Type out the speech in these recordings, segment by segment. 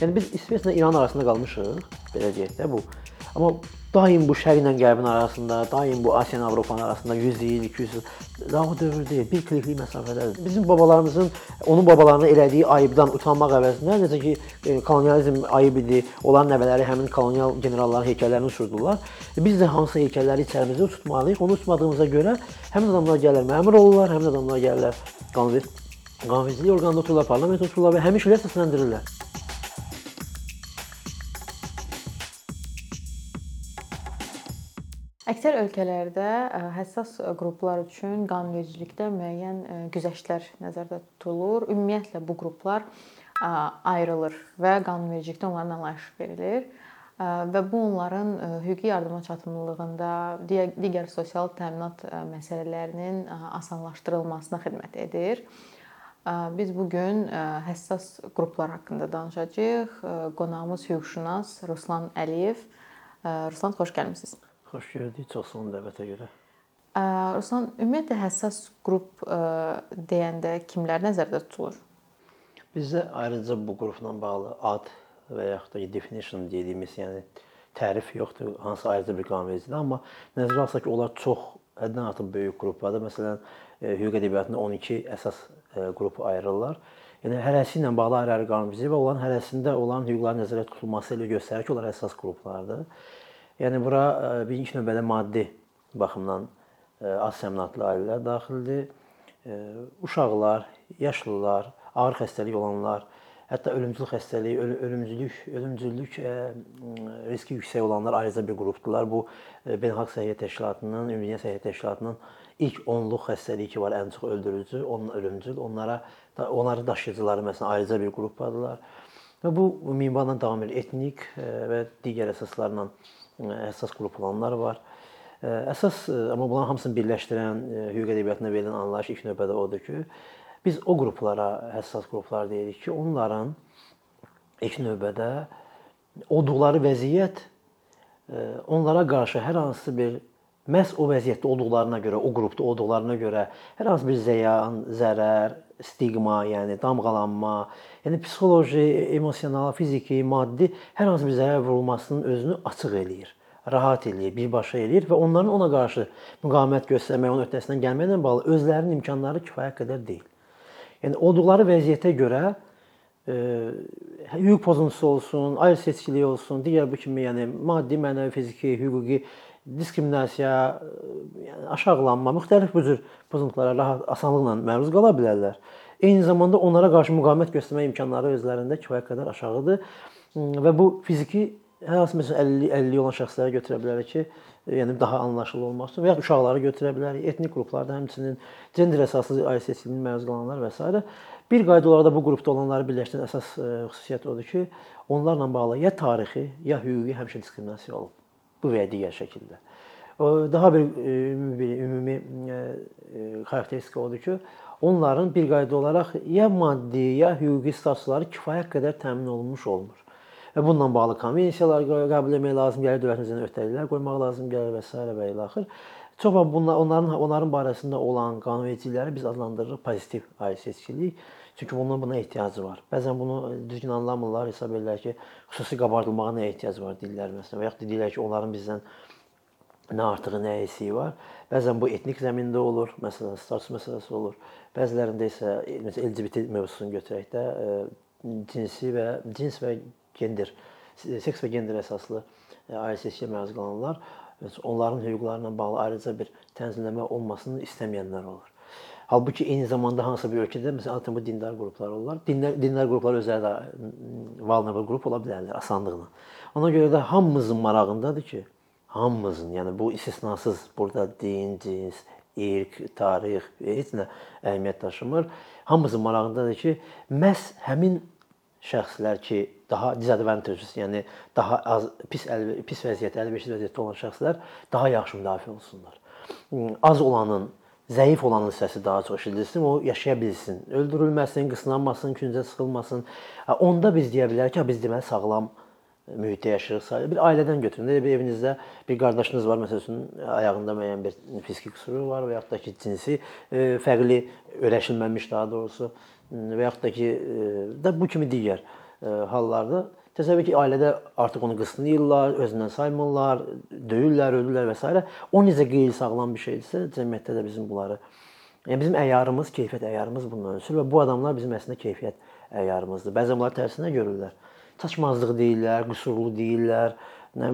Yəni biz İsveçlə İran arasında qalmışıq, belə deyək də bu. Amma daim bu şərqlə qərbin arasında, daim bu Asiya ilə Avropanın arasında 100 il, 200 il daha dövr deyil, bir kliklik məsafədədir. Bizim babalarımızın onun babalarına elədiyi ayıbdan utanmaq əvəzinə necə ki e, kolonializm ayıb idi, onların nəvələri həmin kolonial generalların heykəllərini uçurdular. Biz də hansı heykəlləri içərimizdə tutmalıyıq. Onu tutmadığımıza görə həmin adamlar gəlirlər məmur olurlar, həmin adamlar gəlirlər qanun qanunvericilik orqanında otururlar, parlament otururlar və həmin şeyləri səsləndirirlər. Əksər ölkələrdə ə, həssas qruplar üçün qanunvericilikdə müəyyən ə, güzəştlər nəzərdə tutulur. Ümumiyyətlə bu qruplar ə, ayrılır və qanunvericilikdə onlara nümayiş verilir və bu onların hüquqi yardıma çatımlılığında, digər, sosial təminat məsələlərinin asanlaşdırılmasına xidmət edir. Biz bu gün həssas qruplar haqqında danışacağıq. Qonağımız hüquqşünas Ruslan Əliyev. Ruslan xoş gəlmisiniz. Xoş gördük, çox sağ olun dəvətə görə. Ruslan, ümumiyyətlə həssas qrup deyəndə kimlər nəzərdə tutulur? Bizdə ayrıca bu qrupla bağlı ad və yaxud da definition dediyimiz, yəni tərif yoxdur, hansı ayrıca bir qanunvericilikdə, amma nəzərə alsaq ki, onlar çox həddən artıq böyük qruplardır. Məsələn, e, hüquq ədəbiyyatında 12 əsas e, qrupu ayırırlar. Yəni hərəsi ilə bağlı ayrı-ayrı qanunvericilik və onların hərəsində olan hüquqların nəzərdə tutulması ilə göstərir ki, onlar əsas qruplardır. Yəni bura e, birinci növbədə maddi baxımdan az təminatlı ailələr daxildir. Uşaqlar, yaşlılar, ağır xəstəlik olanlar, Hətta ölümcül xəstəlik, ölümcüllük, ölümcüllük riski yüksək olanlar ayrıca bir qrupdular. Bu Beynəlxalq Səhiyyə Təşkilatının, Ümumdünya Səhiyyə Təşkilatının ilk 10-luq xəstəliyi ki var, ən çox öldürücü, onun ölümcül, onlara onları daşıyıcıları məsələn ayrıca bir qrupdadılar. Və bu minvalla davam edir. Etnik və digər əsaslarla əsas qrup olanlar var. Əsas amma bunların hamısını birləşdirən hüquq ədəbiyyatında verilən anlayış ilk növbədə odur ki, Biz o qruplara həssas qruplar deyirik ki, onların ilk növbədə olduqları vəziyyət e, onlara qarşı hər hansı bir məhz o vəziyyətdə olduqlarına görə, o qrupda olduqlarına görə hər hansı bir ziyan, zərər, stigma, yəni damğalanma, yəni psixoloji, emosional, fiziki, maddi hər hansı bir zərər vurulmasının özünü açıq eləyir rahat eləyir, birbaşa eləyir və onların ona qarşı müqavimət göstərmək, onun öhdəsindən gəlməklə bağlı özlərinin imkanları kifayət qədər deyil. Yəni olduqları vəziyyətə görə e, hüquq pozuntusu olsun, ayrı seçkilik olsun, digər bu kimi yəni maddi, mənəvi, fiziki, hüquqi diskriminasiya, yəni aşağılanma, müxtəlif bu cür pozuntulara rahat asanlıqla məruz qala bilərlər. Eyni zamanda onlara qarşı müqavimət göstərmə imkanları özlərində kifayət qədər aşağıdır və bu fiziki hər hansı məsələn 50 50 olan şəxsləri götürə bilərik ki, yəni daha anlaşılır olmaq üçün və ya uşaqları götürə bilərik, etnik qruplarda həmçinin gender əsaslı ailə seçkiliyinin məruz qalanlar və s. Bir qayda olaraq da bu qrupda olanları birləşdirən əsas e, xüsusiyyət odur ki, onlarla bağlı ya tarixi, ya hüquqi həmişə diskriminasiya olub. Bu və ya digər şəkildə. Daha bir e, ümumi bir ümumi e, xarakteristika odur ki, onların bir qayda olaraq ya maddi, ya hüquqi statusları kifayət qədər təmin olunmuş olmur və bununla bağlı konvensiyalar qəbul etmək lazım gəlir, dövlətimizin öhdəliklər qoymaq lazım gəlir və s. və ilə axır. Çox bunlar onların onların barəsində olan qanunvericilikləri biz adlandırırıq pozitiv ayrı seçkilik. Çünki bunun buna ehtiyacı var. Bəzən bunu düzgün anlamırlar, hesab edirlər ki, xüsusi qabardılmağa nə ehtiyac var dillər məsələn və ya deyirlər ki, onların bizdən nə artığı, nə eksiyi var. Bəzən bu etnik zəmində olur, məsələn, status məsələsi olur. Bəzilərində isə məsələn LGBT mövzusunu götürək də cinsi və cins və gender, seks və gender əsaslı e, ailə seçkiyə məruz qalanlar onların hüquqları ilə bağlı ayrıca bir tənzimləmə olmasını istəməyənlər olur. Halbuki eyni zamanda hansısa bir ölkədə məsələn bu dindar qruplar olurlar. Dinlər dindar qruplar özləri də vulnerable qrup ola bilərlər asanlıqla. Ona görə də hamımızın marağındadır ki, hamımızın, yəni bu istisnasız burada din, cins, irq, tarix heç nə əhəmiyyət daşımır. Hamımızın marağındadır ki, məhz həmin şəxslər ki, daha disadvantages, yəni daha az pis əl, pis vəziyyətdə, əlverişsiz vəziyyətdə olan şəxslər daha yaxşı müdafiə olsunlar. Az olanın, zəif olanın səsi daha çox eşidilsin, o yaşaya bilsin, öldürülməsin, qısnanmasın, küncə sıxılmasın. Onda biz deyə bilərik ki, biz deməli sağlam mühitdə yaşayırıq. Bir ailədən götürün. Bir evinizdə bir qardaşınız var, məsələn, ayağında müəyyən bir fiziki qüsuru var və yaxud da ki, cinsi e, fərqli öyrəşilməmiş daha doğrusu və yaxud da ki, da bu kimi digər e, hallarda təsəvvür ki, ailədə artıq onu qısnayırlar, özündən saymırlar, döyürlər, ölürlər və s. O necə qeyri-sağlam bir şeydirsə, cəmiyyətdə də bizim bunları yəni bizim əyarımız, keyfiyyət əyarımız bundan ölçülür və bu adamlar bizim əslində keyfiyyət əyarımızdır. Bəzən bunları tərsinə görürlər. Çaşmazlıq deyirlər, qüsurlu deyirlər, nə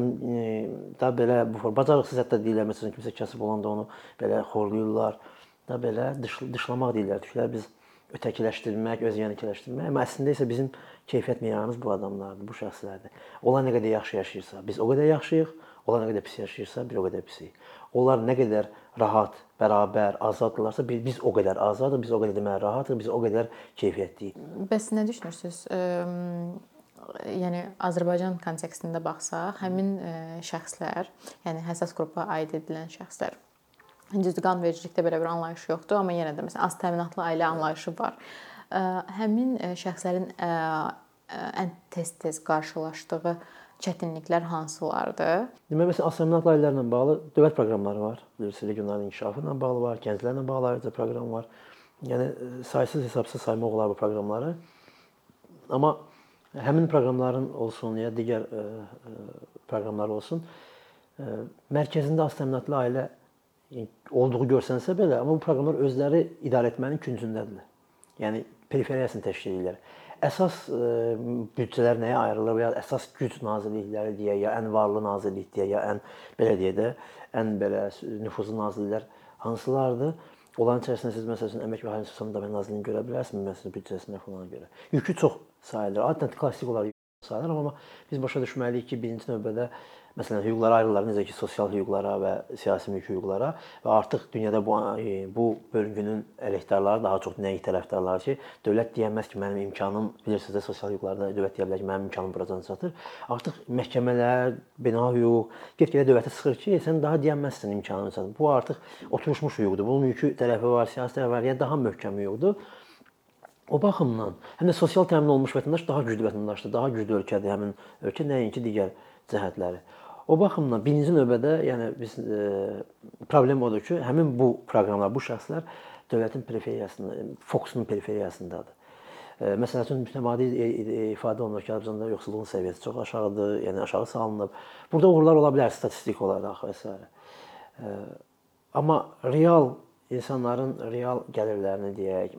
da belə bu bacarıqsız hətta deyirlər, məsələn kimsə kasıb olanda onu belə xorlayırlar. Da belə dış, dışlamaq deyirlər. Tüklər biz ötəkiləşdirmək, özyanıkiləşdirmək, amma əslində isə bizim keyfiyyət meyarımız bu adamlardır, bu şəxslərdir. Onlar nə qədər yaxşı yaşayırsa, biz o qədər yaxşıyıq. Onlar nə qədər pis yaşayırsa, bir o qədər pisik. Onlar nə qədər rahat, bərabər, azaddırlarsa, biz o qədər azadıq, biz o qədər deməli rahatıq, biz o qədər keyfiyyətliyik. Bəs nə düşünürsüz? Yəni Azərbaycan kontekstində baxsaq, həmin şəxslər, yəni həssas qrupa aid edilən şəxslər düzdür, qanvericilikdə belə bir anlayış yoxdur, amma yenə də məsələn az təminatlı ailə anlayışı var. Həmin şəxslərin ən tez-tez qarşılaşdığı çətinliklər hansılardır? Deməli, məsələn, assimilyasiya layihələrlə bağlı dövlət proqramları var. Bilirsiniz, regional inkişafı ilə bağlı var, gənclərlə bağlı ayrıca proqram var. Yəni saysız hesabsız saymaq olar bu proqramları. Amma həmin proqramların olsun ya digər ə, ə, proqramlar olsun, ə, mərkəzində assimilyasiya ailə olduğu görsənsə belə, amma bu proqramlar özləri idarə etmənin küncündədirlər. Yəni periferiyasını təşkil edirlər əsas e, büdcələr nəyə ayrılır və ya əsas güc nazirlikləri deyə, ya ən varlı nazirlik deyə, ya ən belə deyə də ən belə nüfuzlu nazirliklər hansılardır? Onların içərisində siz məsələn Əmək və Əhalinin Sosial Müdafiə Nazirliyini görə bilərsiniz, məsələn büdcəsinə falan görə. Yükü çox sayılır. Adətən klassik olaraq sayılır, amma biz başa düşməliyik ki, birinci növbədə Məsələn, hüquqlara ayrılırlar, necə ki, sosial hüquqlara və siyasi mülki hüquqlara və artıq dünyada bu e, bu bölgünün əleyhdarları daha çox nəyi tərəfdarları ki, dövlət deyəməz ki, mənim imkanım, bilirsiniz də sosial hüquqlarda dövlət deyə bilər ki, mənim imkanım buradan çatır. Artıq məhkəmələr, bina hüquq get-gedə dövlətə sıxır ki, sən daha deyəməzsən imkanın çatır. Bu artıq oturmuş hüquqdur. Bunun mülki tərəfi var, siyasi tərəfi var, ya daha möhkəm hüquqdur. O baxımdan həm də sosial təmin olunmuş vətəndaş daha güclü vətəndaşdır, daha güclü ölkədir həmin ölkə nəinki digər cəhətləri. O baxımdan birinci növbədə, yəni biz e, problem odur ki, həmin bu proqramlar, bu şəxslər dövlətin periferiyasında, fokusunun periferiyasındadır. E, məsəl üçün mütəmadi ifadə olunur ki, Azərbaycanda yoxsulluğun səviyyəsi çox aşağıdır, yəni aşağı salınıb. Burada uğurlar ola bilər statistik olaraq və s. E, amma real insanların real gəlirlərini deyək,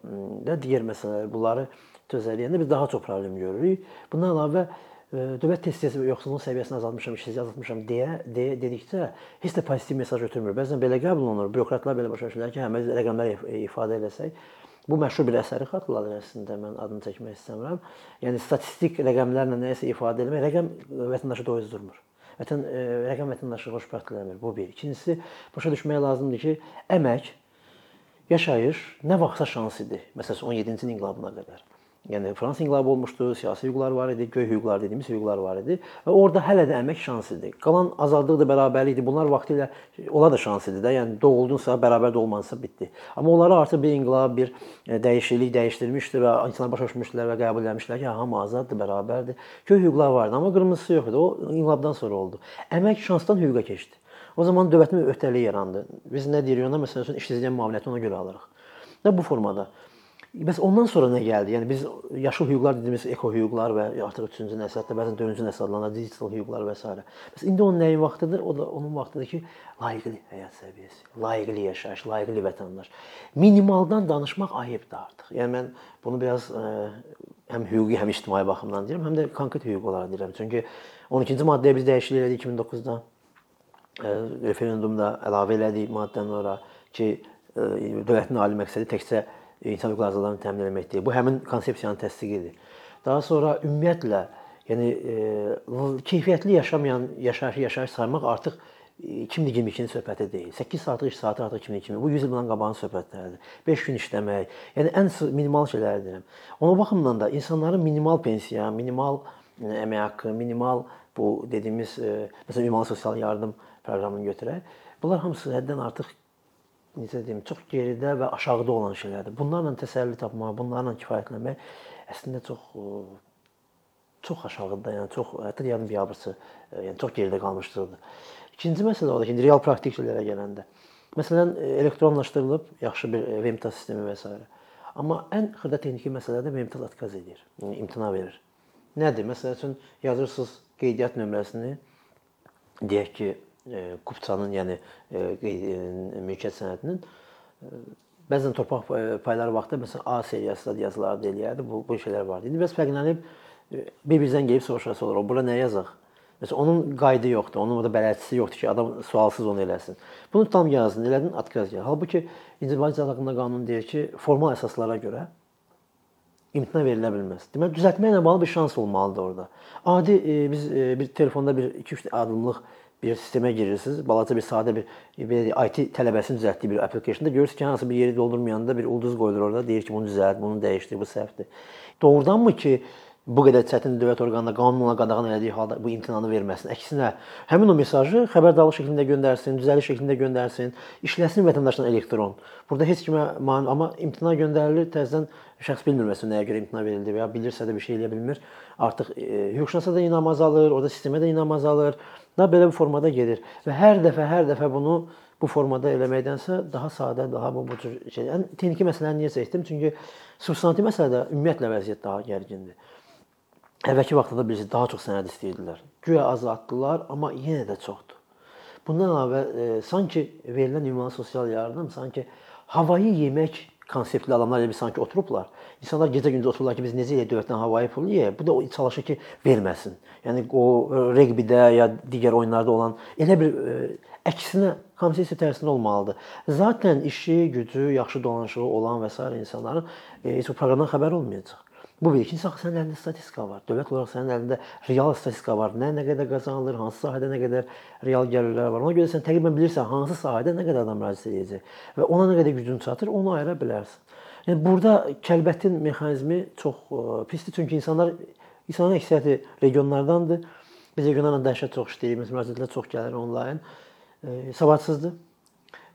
də digər məsələlər bunları tözələyəndə biz daha çox problem görürük. Bundan əlavə dövlət tez-tez yoxsulluğun səviyyəsini azaltmışam, işsizliyi azaltmışam deyə, deyə dedikdə heç də pozitiv mesaj ötürmür. Bəzən belə qəbul olunur. Bürokratlar belə başa düşürlər ki, hə biz rəqəmlər ifadə eləsək, bu məşhur bir əsəri xatırladır əslində. Mən adını çəkmək istəmirəm. Yəni statistik rəqəmlərlə nəyisə ifadə etmək, rəqəm vətəndaşı doyuzdurmur. Vətən rəqəm vətəndaşı xoşbəxt eləmir. Bu bir. İkincisi, başa düşmək lazımdır ki, əmək, yaşayış nə vaxtsa şans idi. Məsələn 17-ci inqilabına qədər. Yəni Fransız inqilabı olmuşdu, siyasi hüquqlar var idi, göy hüquqlar dediyimiz hüquqlar var idi və orada hələ də əmək şans idi. Qalan azadlıq da bərabərlik idi. Bunlar vaxtilə ola da şans idi də. Yəni doğuldunsa, bərabər də olmansa bitdi. Amma onları artıq bir inqilab, bir e, dəyişiklik dəyişdirmişdi və insanlar başa düşmüşdülər və qəbul etmişdilər ki, hamı azaddır, bərabərdir. Göy hüquqlar vardı, amma qırmızısı yox idi. O inqilabdan sonra oldu. Əmək şansdan hüquqa keçdi. O zaman dövlətin öhdəliyi yarandı. Biz nə deyirik ona? Məsələn, işsizliyin müavinəti ona görə alırıq. Və bu formada. Bəs ondan sonra nə gəldi? Yəni biz yaşıl hüquqlar dediyimiz eko hüquqlar və artıq 3-cü nəsil, hətta bəzən 4-cü nəsil adlanan digital hüquqlar və s. Bəs indi onun nəyin vaxtıdır? O da onun vaxtıdır ki, layiqli həyat səviyyəsi, layiqli yaşayış, layiqli vətəndaş. Minimaldan danışmaq ayıbdır artıq. Yəni mən bunu biraz ə, e, həm hüquqi, həm ictimai baxımdan deyirəm, həm də konkret hüquq olaraq deyirəm. Çünki 12-ci maddəyə biz dəyişiklik elədik 2009-da. Referendumda əlavə elədik maddədən ora ki, dövlətin ali məqsədi təkcə insan hüquq azadlığını təmin etməkdir. Bu həmin konsepsiyanın təsdiqidir. Daha sonra ümumiyyətlə, yəni keyfiyyətli yaşamayan yaşayış yaşayış saymaq artıq 2022-ci söhbəti deyil. 8 saatlıq iş saatı artıq 2022. Bu 100 il bundan qabağın söhbətləridir. 5 gün işləmək, yəni ən minimal şeylər deyirəm. Ona baxımdan da insanların minimal pensiya, minimal e, əmək haqqı, minimal bu dediyimiz e, məsələn ümumi sosial yardım proqramını götürək. Bunlar hamısı həddən artıq necə deyim, çox geridə və aşağıda olan şeylərdir. Bunlarla təsəlli tapmaq, bunlarla kifayətlənmək əslində çox e, çox aşağıda, yəni çox hətta yardım biabırçı, e, yəni çox geridə qalmışdır. İkinci məsələ odur ki, real praktik şeylərə gələndə. Məsələn, e, elektronlaşdırılıb yaxşı bir VMTA sistemi və s. Amma ən xırda texniki məsələdə VMTA atkaz edir, yəni imtina verir nədir? Məsəl üçün yazırsınız qeydiyyat nömrəsini deyək ki, e, Kupçanın, yəni e, e, mülkiyyət sənədinin bəzən torpaq payları vaxtı məsələn A seriyası da yazılar deyilirdi. Bu bu şeylər vardı. İndi bəs fərqlənib bir-birizdən gəlib soruşası olur. O bura nə yazaq? Məsələn onun qaydı yoxdur. Onun orada bələdçisi yoxdur ki, adam sualsız onu eləsin. Bunu tam yazdın, elədin, atkaz gəlir. Halbuki İndividual haqqında qanun deyir ki, formal əsaslara görə imtina verilə bilməz. Deməli, düzəltməklə bağlı bir şans olmalıdır orada. Adi e, biz e, bir telefonda bir 2-3 addımlıq bir sistemə girirsiniz, balaca bir sadə bir belə IT tələbəsinin düzəltdiyi bir applicationda görürsüz ki, hansı bir yeri doldurmayanda bir ulduz qoyulur orada, deyir ki, bunu düzəlt, bunu dəyişdir, bu səhvdir. Doğrudanmı ki, bu qədər çətin dövlət orqanına qanunla qadağan elədiyi halda bu imtinanı verməsin. Əksinə, həmin o mesajı xəbərdarlıq şəklində göndərsin, düzəliş şəklində göndərsin, işləsin vətəndaşdan elektron. Burada heç kimə mane, amma imtina göndərilir, təzədən şəxs bilmir məsələn nəyə görə imtina verildi və ya bilirsə də bir şey eləyə bilmir. Artıq e, hüquqşünasa da inam azalır, orada sistemə də inam azalır. Da belə bir formada gedir və hər dəfə hər dəfə bunu bu formada eləməkdənsə daha sadə, daha bu bu cür şey. Ən texniki məsələni niyə seçdim? Çünki substantiv məsələdə ümumiyyətlə vəziyyət daha gərgindir. Əvvəlki vaxtda da bilirsiniz, daha çox sənəd istəyirdilər. Güya azaltdılar, amma yenə də çoxdur. Bundan əlavə e, sanki verilən ümumi sosial yardım sanki havayı yemək konseptli adamlar elə bir sanki oturublar. İnsanlar gecə-gündüz otururlar ki, biz necə eləyək dövlətdən havayı pul yeyək. Bu da çalışır ki, verməsin. Yəni o reqbidə ya digər oyunlarda olan elə bir e, əksinə konstitusiya tərsində olmalıdır. Zaten işi, gücü, yaxşı dolanışığı olan və s. insanların e, heç o proqramdan xəbər olmayacaq. Bu bir. İkincisi axı sənin əlində statistika var. Dövlət olaraq sənin əlində real statistika var. Nə nə qədər qazanılır, hansı sahədə nə qədər real gəlirlər var. Ona görə sən təqribən bilirsən hansı sahədə nə qədər adam müraciət edəcək və ona nə qədər gücün çatır, onu ayıra bilərsən. Yəni burada kəlbətin mexanizmi çox e, pisdir çünki insanlar insanların əksəriyyəti regionlardandır. Biz regionlarla dəhşət çox işləyirik. Müraciətlər çox gəlir onlayn. E, savadsızdır.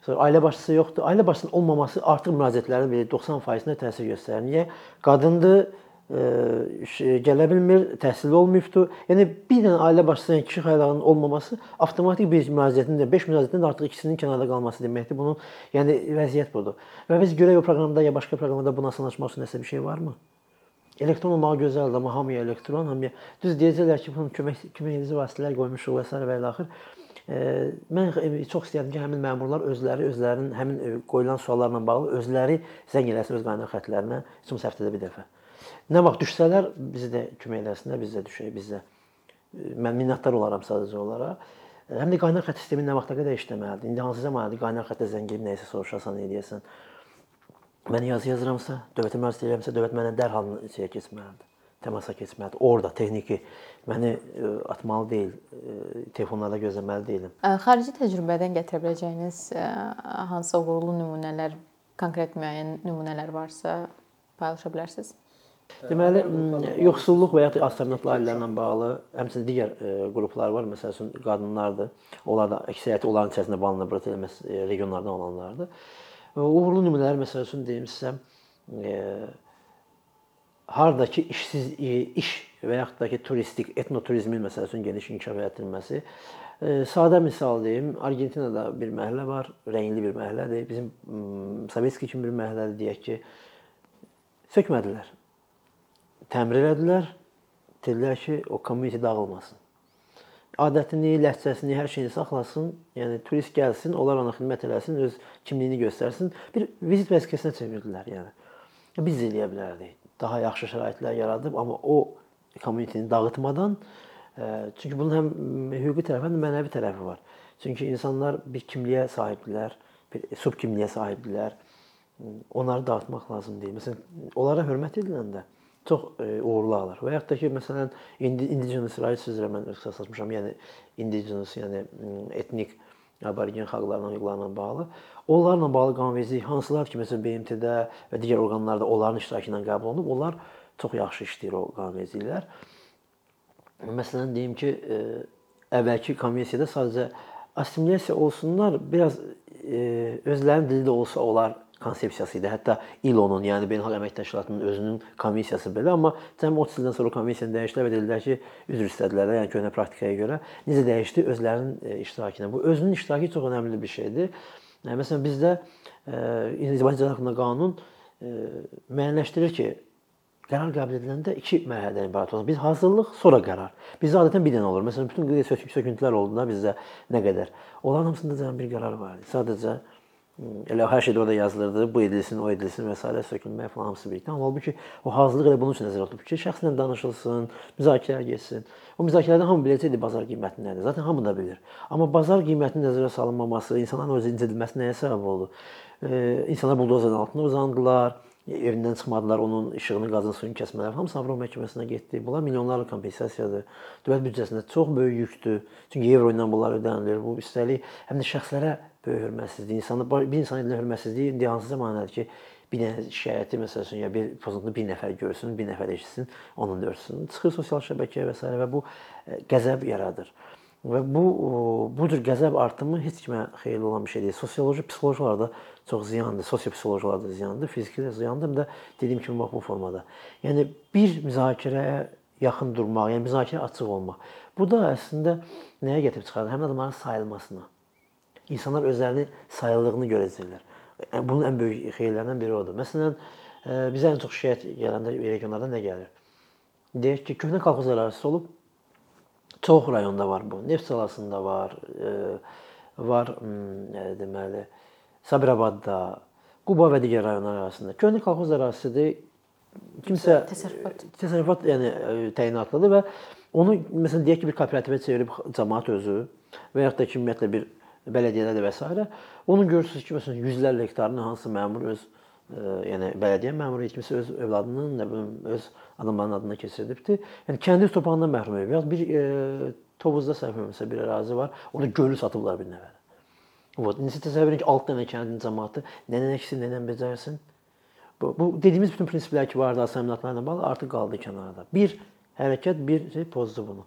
Sonra ailə başçısı yoxdur. Ailə başçısının olmaması artıq müraciətlərin belə 90%-nə təsir göstərir. Niyə? Qadındır, gələ bilmir, təhsilli olmayıbdı. Yəni bir dənə ailə başçısının kişi xəylağının olmaması avtomatik bir müraciətin də 5 müraciətin də artıq ikisinin kənarda qalması deməkdir. Bunun yəni vəziyyət budur. Və biz görək o proqramda ya başqa proqramda buna sanaşmaq üçün nəsə bir şey varmı? Elektron olmağı gözəldir, amma hamıya elektron, hamıya düz deyəcəklər ki, bunun kömək kömək edici vasitələr qoymuşuq və s. və ilə axır. Mən çox istəyirdim ki, həmin məmurlar özləri özlərinin həmin qoyulan suallarla bağlı özləri zəng eləsin öz qaynaq xətlərinə, olmasa həftədə bir dəfə. Nə vaxt düşsələr bizi də kömək eləsinlər, biz də düşək, biz də mən minnətdar olaram sadəcə olaraq. Həm də qaynaq xətt sistemi nə vaxta qədər işləməlidir? İndi hansı zamanədir qaynaq xəttə zəng edib nəyisə soruşasan, eləyəsən. Mən yazı yazıramsa, dövlətə müraciət edirəmsə, dövlət mənə dərhal şeyə keçməlidir. Təmasa keçməlidir. Orda texniki məni atmalı deyil, telefonlarda gözləməli deyiləm. Xarici təcrübədən gətirə biləcəyiniz hansısa uğurlu nümunələr, konkret müəyyən nümunələr varsa paylaşa bilərsiniz? Deməli, yoxsulluq və ya aztəminatlı ailələrlə bağlı həmçinin digər e, qruplar var. Məsəl üçün qadınlardır. Onlar da əksəriyyəti onların içərisində Balına Bratelməs e, regionlardan olanlardır. Uğurlu nümunələr məsəl üçün deyim sizə, e, hardakı işsiz iş və yaxud da ki turistik etnoturizmin məsəl üçün geniş inkişaf etdirilməsi. Sadə misal deyim, Argentinada bir məhəllə var, rəngli bir məhəllədir. Bizim Sovetski kimi bir məhəllədir deyək ki, sökmədilər təmir elədilər. Dedilər ki, o community dağılmasın. Adətini, ləhcəsini, hər şeyini saxlasın. Yəni turist gəlsin, onlar ona xidmət eləsin, öz kimliyini göstərsin. Bir vizit vəsiqəsinə çevirdilər, yəni. Biz eləyə bilərdik. Daha yaxşı şəraitlər yaradıb, amma o community-ni dağıtmadan e, çünki bunun həm hüquqi tərəfi, həm də mənəvi tərəfi var. Çünki insanlar bir kimliyə sahibdirlər, bir subkimliyə sahibdirlər. Onları dağıtmaq lazım deyil. Məsələn, onlara hörmət ediləndə çox e, uğurlu alır. Və yaxud da ki, məsələn, indi indigenous rights üzrə mən ixtisaslaşmışam, yəni indigenous, yəni etnik aborigen xalqlarla hüquqlarla bağlı. Onlarla bağlı qanunvericilik hansılar ki, məsələn, BMT-də və digər orqanlarda onların iştirakı ilə qəbul olunub, onlar çox yaxşı işləyir o qanunvericiliklər. Məsələn, deyim ki, e, əvvəlki konvensiyada sadəcə assimilyasiya olsunlar, biraz e, özlərinin dilində olsa olar konsepsiyası idi. Hətta ILO-nun, yəni Beynəlxalq Əmək Təşkilatının özünün konvensiyası belə, amma cəmi 30 ildən sonra konvensiyanı dəyişdilər və dedilər ki, üzr istədilər yəni köhnə praktikaya görə. Necə dəyişdi? Özlərinin e, iştirakına. Bu özünün iştirakı çox önəmli bir şeydir. Yəni, məsələn bizdə e, İnzibati Cəza haqqında qanun e, müəyyənləşdirir ki, qərar qəbul ediləndə iki mərhələdən ibarət olur. Biz hazırlıq, sonra qərar. Bizdə adətən bir dənə olur. Məsələn, bütün söküntülər oldular bizdə nə qədər. Onların hamısında cəmi bir qərar var idi. Sadəcə elə hər şey də orada yazılırdı. Bu edilsin, o edilsin və s. sökülmək falan hamısı birlikdə. Amma halbuki o hazırlıq elə bunun üçün nəzərdə tutulub ki, şəxslə danışılsın, müzakirələr getsin. O müzakirələrdə hamı biləcəkdi bazar qiyməti nədir. Zaten hamı da bilir. Amma bazar qiymətinin nəzərə salınmaması, insanların öz incidilməsi nəyə səbəb oldu? Ee, insanlar buldozerın altına uzandılar evindən çıxmadılar, onun işığını, qazın suyunu kəsmələr hamısı Avropa məhkəməsinə getdi. Bunlar milyonlarla kompensasiyadır. Dövlət büdcəsində çox böyük yükdür. Çünki evro ilə bunlar ödənilir. Bu üstəlik həm də şəxslərə böyük hörmətsizlik, insanı bir insan edilə hörmətsizlik indi hansı zəmanədir ki, bir dənə şikayəti məsəl üçün ya bir pozuntu bir nəfər görsün, bir nəfər eşitsin, onun da örsün. Çıxır sosial şəbəkəyə və s. və bu e, qəzəb yaradır. Və bu bu cür qəzəb artımı heç kimə xeyirli olan bir şey deyil. Sosioloji, psixoloji olaraq da çox ziyandır. Sosio-psixoloji olaraq da ziyandır, fiziki də ziyandır, həm də dediyim kimi bax bu formada. Yəni bir müzakirəyə yaxın durmaq, yəni müzakirə açıq olmaq. Bu da əslində nəyə gətirib çıxarır? Həmin adamların sayılmasına. İnsanlar özlərini sayıldığını görəcəklər. Yəni bunun ən böyük xeyirlərindən biri odur. Məsələn, e, bizə ən çox şikayət gələndə regionlarda nə gəlir? Deyək ki, köhnə kolxoz ərazisi olub, Çox rayonda var bu. Neft salasında var, e, var e, deməli Sabirabadda, Quba və digər rayonlar arasında. Köhnə kolxoz ərazisidir. Kimsə təsərrüfat təsərrüfat yəni təyinatlıdır və onu məsələn deyək ki, bir kooperativə çevirib cəmaət özü və yaxud da ki, ümumiyyətlə bir bələdiyyədə və s. Onu görürsüz ki, məsələn yüzlərlə hektarını hansı məmur öz yəni bələdiyyə məmuru kimsə öz övladının, nə bilim, öz adamlarının adına keçirdibdi. Yəni kəndi torpağından məhrum edib. Yaz bir e, Tovuzda səhvimsə bir ərazi var. Orda gölü satıblar bir nəfərə. Vot, indi təsəvvür edin ki, 6 dənə kəndin cəmaəti nənə nəksi nənə becərsin. Bu, bu dediyimiz bütün prinsiplər ki, vardı assamiyyətlərlə bağlı artıq qaldı kənarda. Bir hərəkət bir şey pozdu bunu.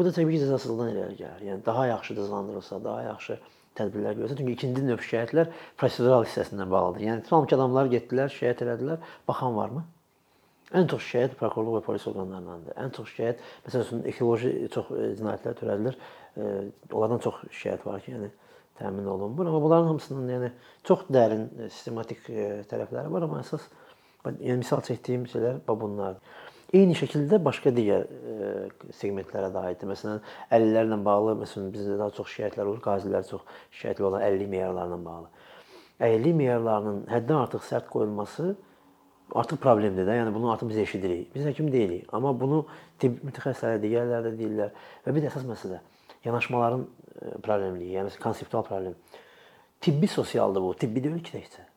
Bu da təbii ki, cəzasızlıqdan irəli gəlir. Yəni daha yaxşı cəzalandırılsa, daha yaxşı tədbirlər görsə. Çünki ikinci növ şikayətlər prosedural hissəsindən bağlıdır. Yəni tutalım ki, adamlar getdilər, şikayət elədilər, baxan varmı? Ən çox şikayət prokurorluq və polis orqanlarındandır. Ən çox şikayət məsələn ekoloji çox e, cinayətlər törədilir. E, onlardan çox şikayət var ki, yəni təmin olunmur. Amma bunların hamısının yəni çox dərin e, sistematik tərəfləri var, amma əsas yəni misal çəkdiyim şeylər bunlardır. Eyni şəkildə başqa digər e, segmentlərə də aiddir. Məsələn, 50-lərlə bağlı, məsələn, bizdə daha çox şikayətlər olur, qazilər çox şikayətli olan 50 meyarlarla bağlı. 50 meyarlarının həddən artıq sərt qoyulması artıq problemdir də. Yəni bunu artıq biz eşidirik. Biz həkim deyilik, amma bunu tibb mütəxəssisləri, digərləri də deyirlər. Və bir də əsas məsələ yanaşmaların e, problemliyi, yəni konseptual problem. Tibbi sosialdır bu, tibbi deyil ki, təkcə.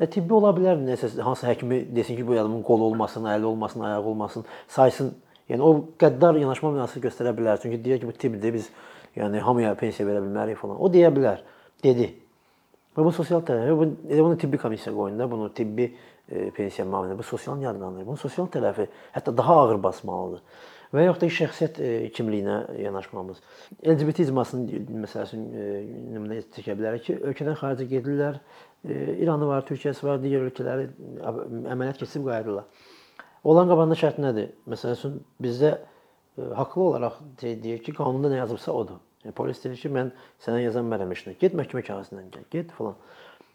Və tibbi ola bilər, nəsə hansı həkimi desin ki, bu adamın qolu olmasın, əli olmasın, ayağı olmasın, saysın. Yəni o qəddar yanaşma münasibəti göstərə bilər. Çünki deyir ki, bu tibbdir, biz yəni hamıya pensiya verə bilmərik falan. O deyə bilər, dedi. Və bu sosial tərəfi, bu elə bunu tibbi komissiya qoyun da, bunu tibbi e, pensiya müavinə, bu sosial yararlanır. Bunun sosial tərəfi hətta daha ağır basmalıdır. Və yaxud da şəxsiyyət e, kimliyinə yanaşmamız. LGBT icmasının məsələsini e, nümunə çəkə bilərik ki, ölkədən xaricə gedirlər, İranı var, Türkiyəsi var, digər ölkələri əməliyyat keçib qayıdırlar. Olan qabağında şərt nədir? Məsələn üçün bizdə e, haqlı olaraq deyir ki, qanunda nə yazıbsa odur. Yəni polis deyir ki, mən sənə yazan mərəm işinə. Get məhkəmə kağızından gəl, get falan.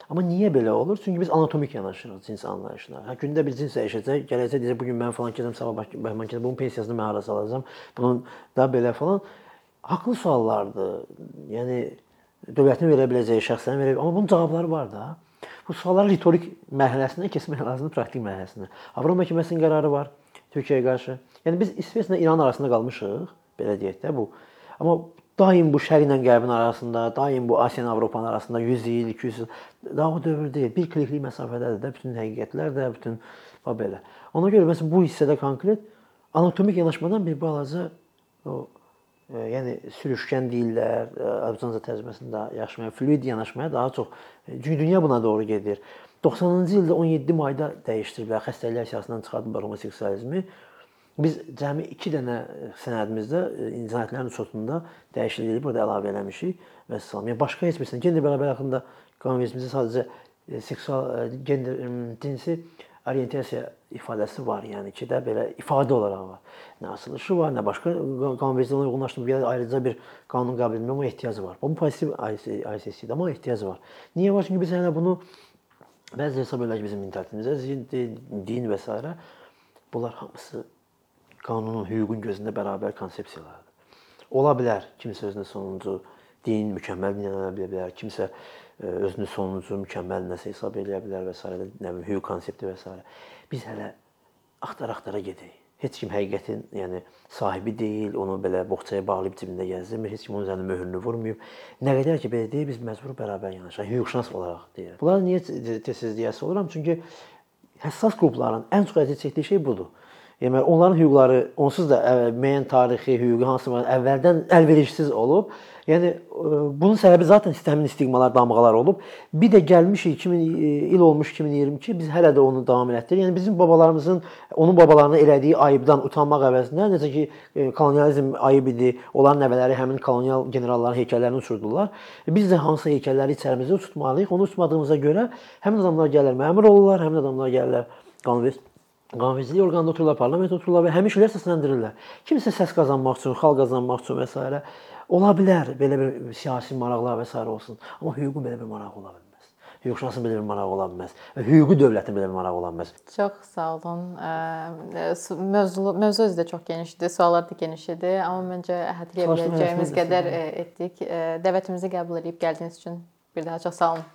Amma niyə belə olur? Çünki biz anatomik yanaşırıq cins anlayışına. Hə gündə bir cins dəyişəcək, gələcək deyəcək bu gün mən falan keçəm, sabah mən keçəm, bunun pensiyasını mən hara salacağam? Bunun da belə falan haqlı suallardır. Yəni dövlətin verə biləcəyi, şəxslərin verə amma bunun cavabları var da. Bu sualları ritorik mərhələsindən keçmək lazımdır praktik mərhələsinə. Avropa məhkəməsinin qərarı var Türkiyəyə qarşı. Yəni biz İsveçlə İran arasında qalmışıq, belə deyək də bu. Amma daim bu şərq ilə qərbin arasında, daim bu Asiya ilə Avropanın arasında 100 il, 200 il daha o dövr deyil. Bir kliklik məsafədədir də bütün həqiqətlər də, bütün və belə. Ona görə məsələn bu hissədə konkret anatomik yanaşmadan bir balaca o yəni sürüşkən deyirlər, Azərbaycanca tərcüməsində yaxşı məna fluid yanaşmaya daha çox çünki dünya buna doğru gedir. 90-cı ildə 17 mayda dəyişdiriblər, xəstəliklər siyasətdən çıxardıblar homoseksualizmi. Biz cəmi 2 dənə sənədimizdə cinayətlərin üsulunda dəyişiklikləri burada əlavə eləmişik və salam. Yəni başqa heç birisində gender bərabər haqqında qanunvericimizdə sadəcə seksual gender cinsi orientasiya ifadəsi var, yəni ki də belə ifadə olaraq var. Nə açılışı var, nə başqa qanunvericiliyə uyğunlaşdırılmış ya ayrıca bir qanun qəbul etmə amma ehtiyacı var. Bu pozitiv ICC-də amma ehtiyacı var. Niyə var? Çünki biz hələ bunu bəzi hesab ki, bizim mentalitimizə, din və s. Bunlar hamısı qanunun, hüququn gözündə bərabər konsepsiyalardır. Ola bilər kimsə özünü sonuncu din mükəmməl din eləyə bilər, kimsə e, özünü sonuncu mükəmməl nəsə hesab eləyə bilər və s. nə bilim hüquq konsepti və s. Biz hələ axtara-axtara gedək. Heç kim həqiqətin, yəni sahibi deyil, onu belə boğçaya bağlayıb cibində gəzdirmir, heç kim onun üzərinə möhrünü vurmayıb. Nə qədər ki belə deyil, biz məcbur bərabər yanaşaq, hüquqşünas olaraq deyirəm. Bunları niyə tez-tez deyəsi oluram? Çünki həssas qrupların ən çox əziyyət çəkdiyi şey budur. Yəni onların hüquqları onsuz da müəyyən tarixi, hüquqi hansı əvvəldən əlverişsiz olub. Yəni ə, bunun səbəbi zaten sistemin istiqmalar, damğalar olub. Bir də gəlmişik 2000 il olmuş 2022, biz hələ də onu davam elətdirir. Yəni bizim babalarımızın onun babalarına elədiyi ayıbdan utanmaq əvəzinə necə ki ə, kolonializm ayıb idi, onların nəvələri həmin kolonial generalların heykəllərini uçurdular. Biz də hansı heykəlləri içərimizdə tutmalıyıq. Onu tutmadığımıza görə həmin adamlar gəlirlər, məmur olurlar, həmin adamlar gəlirlər qanunvericilik qanunvericilik orqanında otururlar, parlament otururlar və həmin şeylər səsləndirirlər. Kimsə səs qazanmaq üçün, xalq qazanmaq üçün və s. ola bilər belə bir siyasi maraqlar və s. olsun. Amma hüququn belə bir marağı ola bilməz. Hüquqşünasın belə bir marağı ola bilməz və hüquqi dövlətin belə bir marağı ola bilməz. Çox sağ olun. Mövzu mövzu özü də çox genişdir, suallar da geniş idi, amma məncə əhatə edə biləcəyimiz qədər etdik. Dəvətimizi qəbul edib gəldiyiniz üçün bir daha çox sağ olun.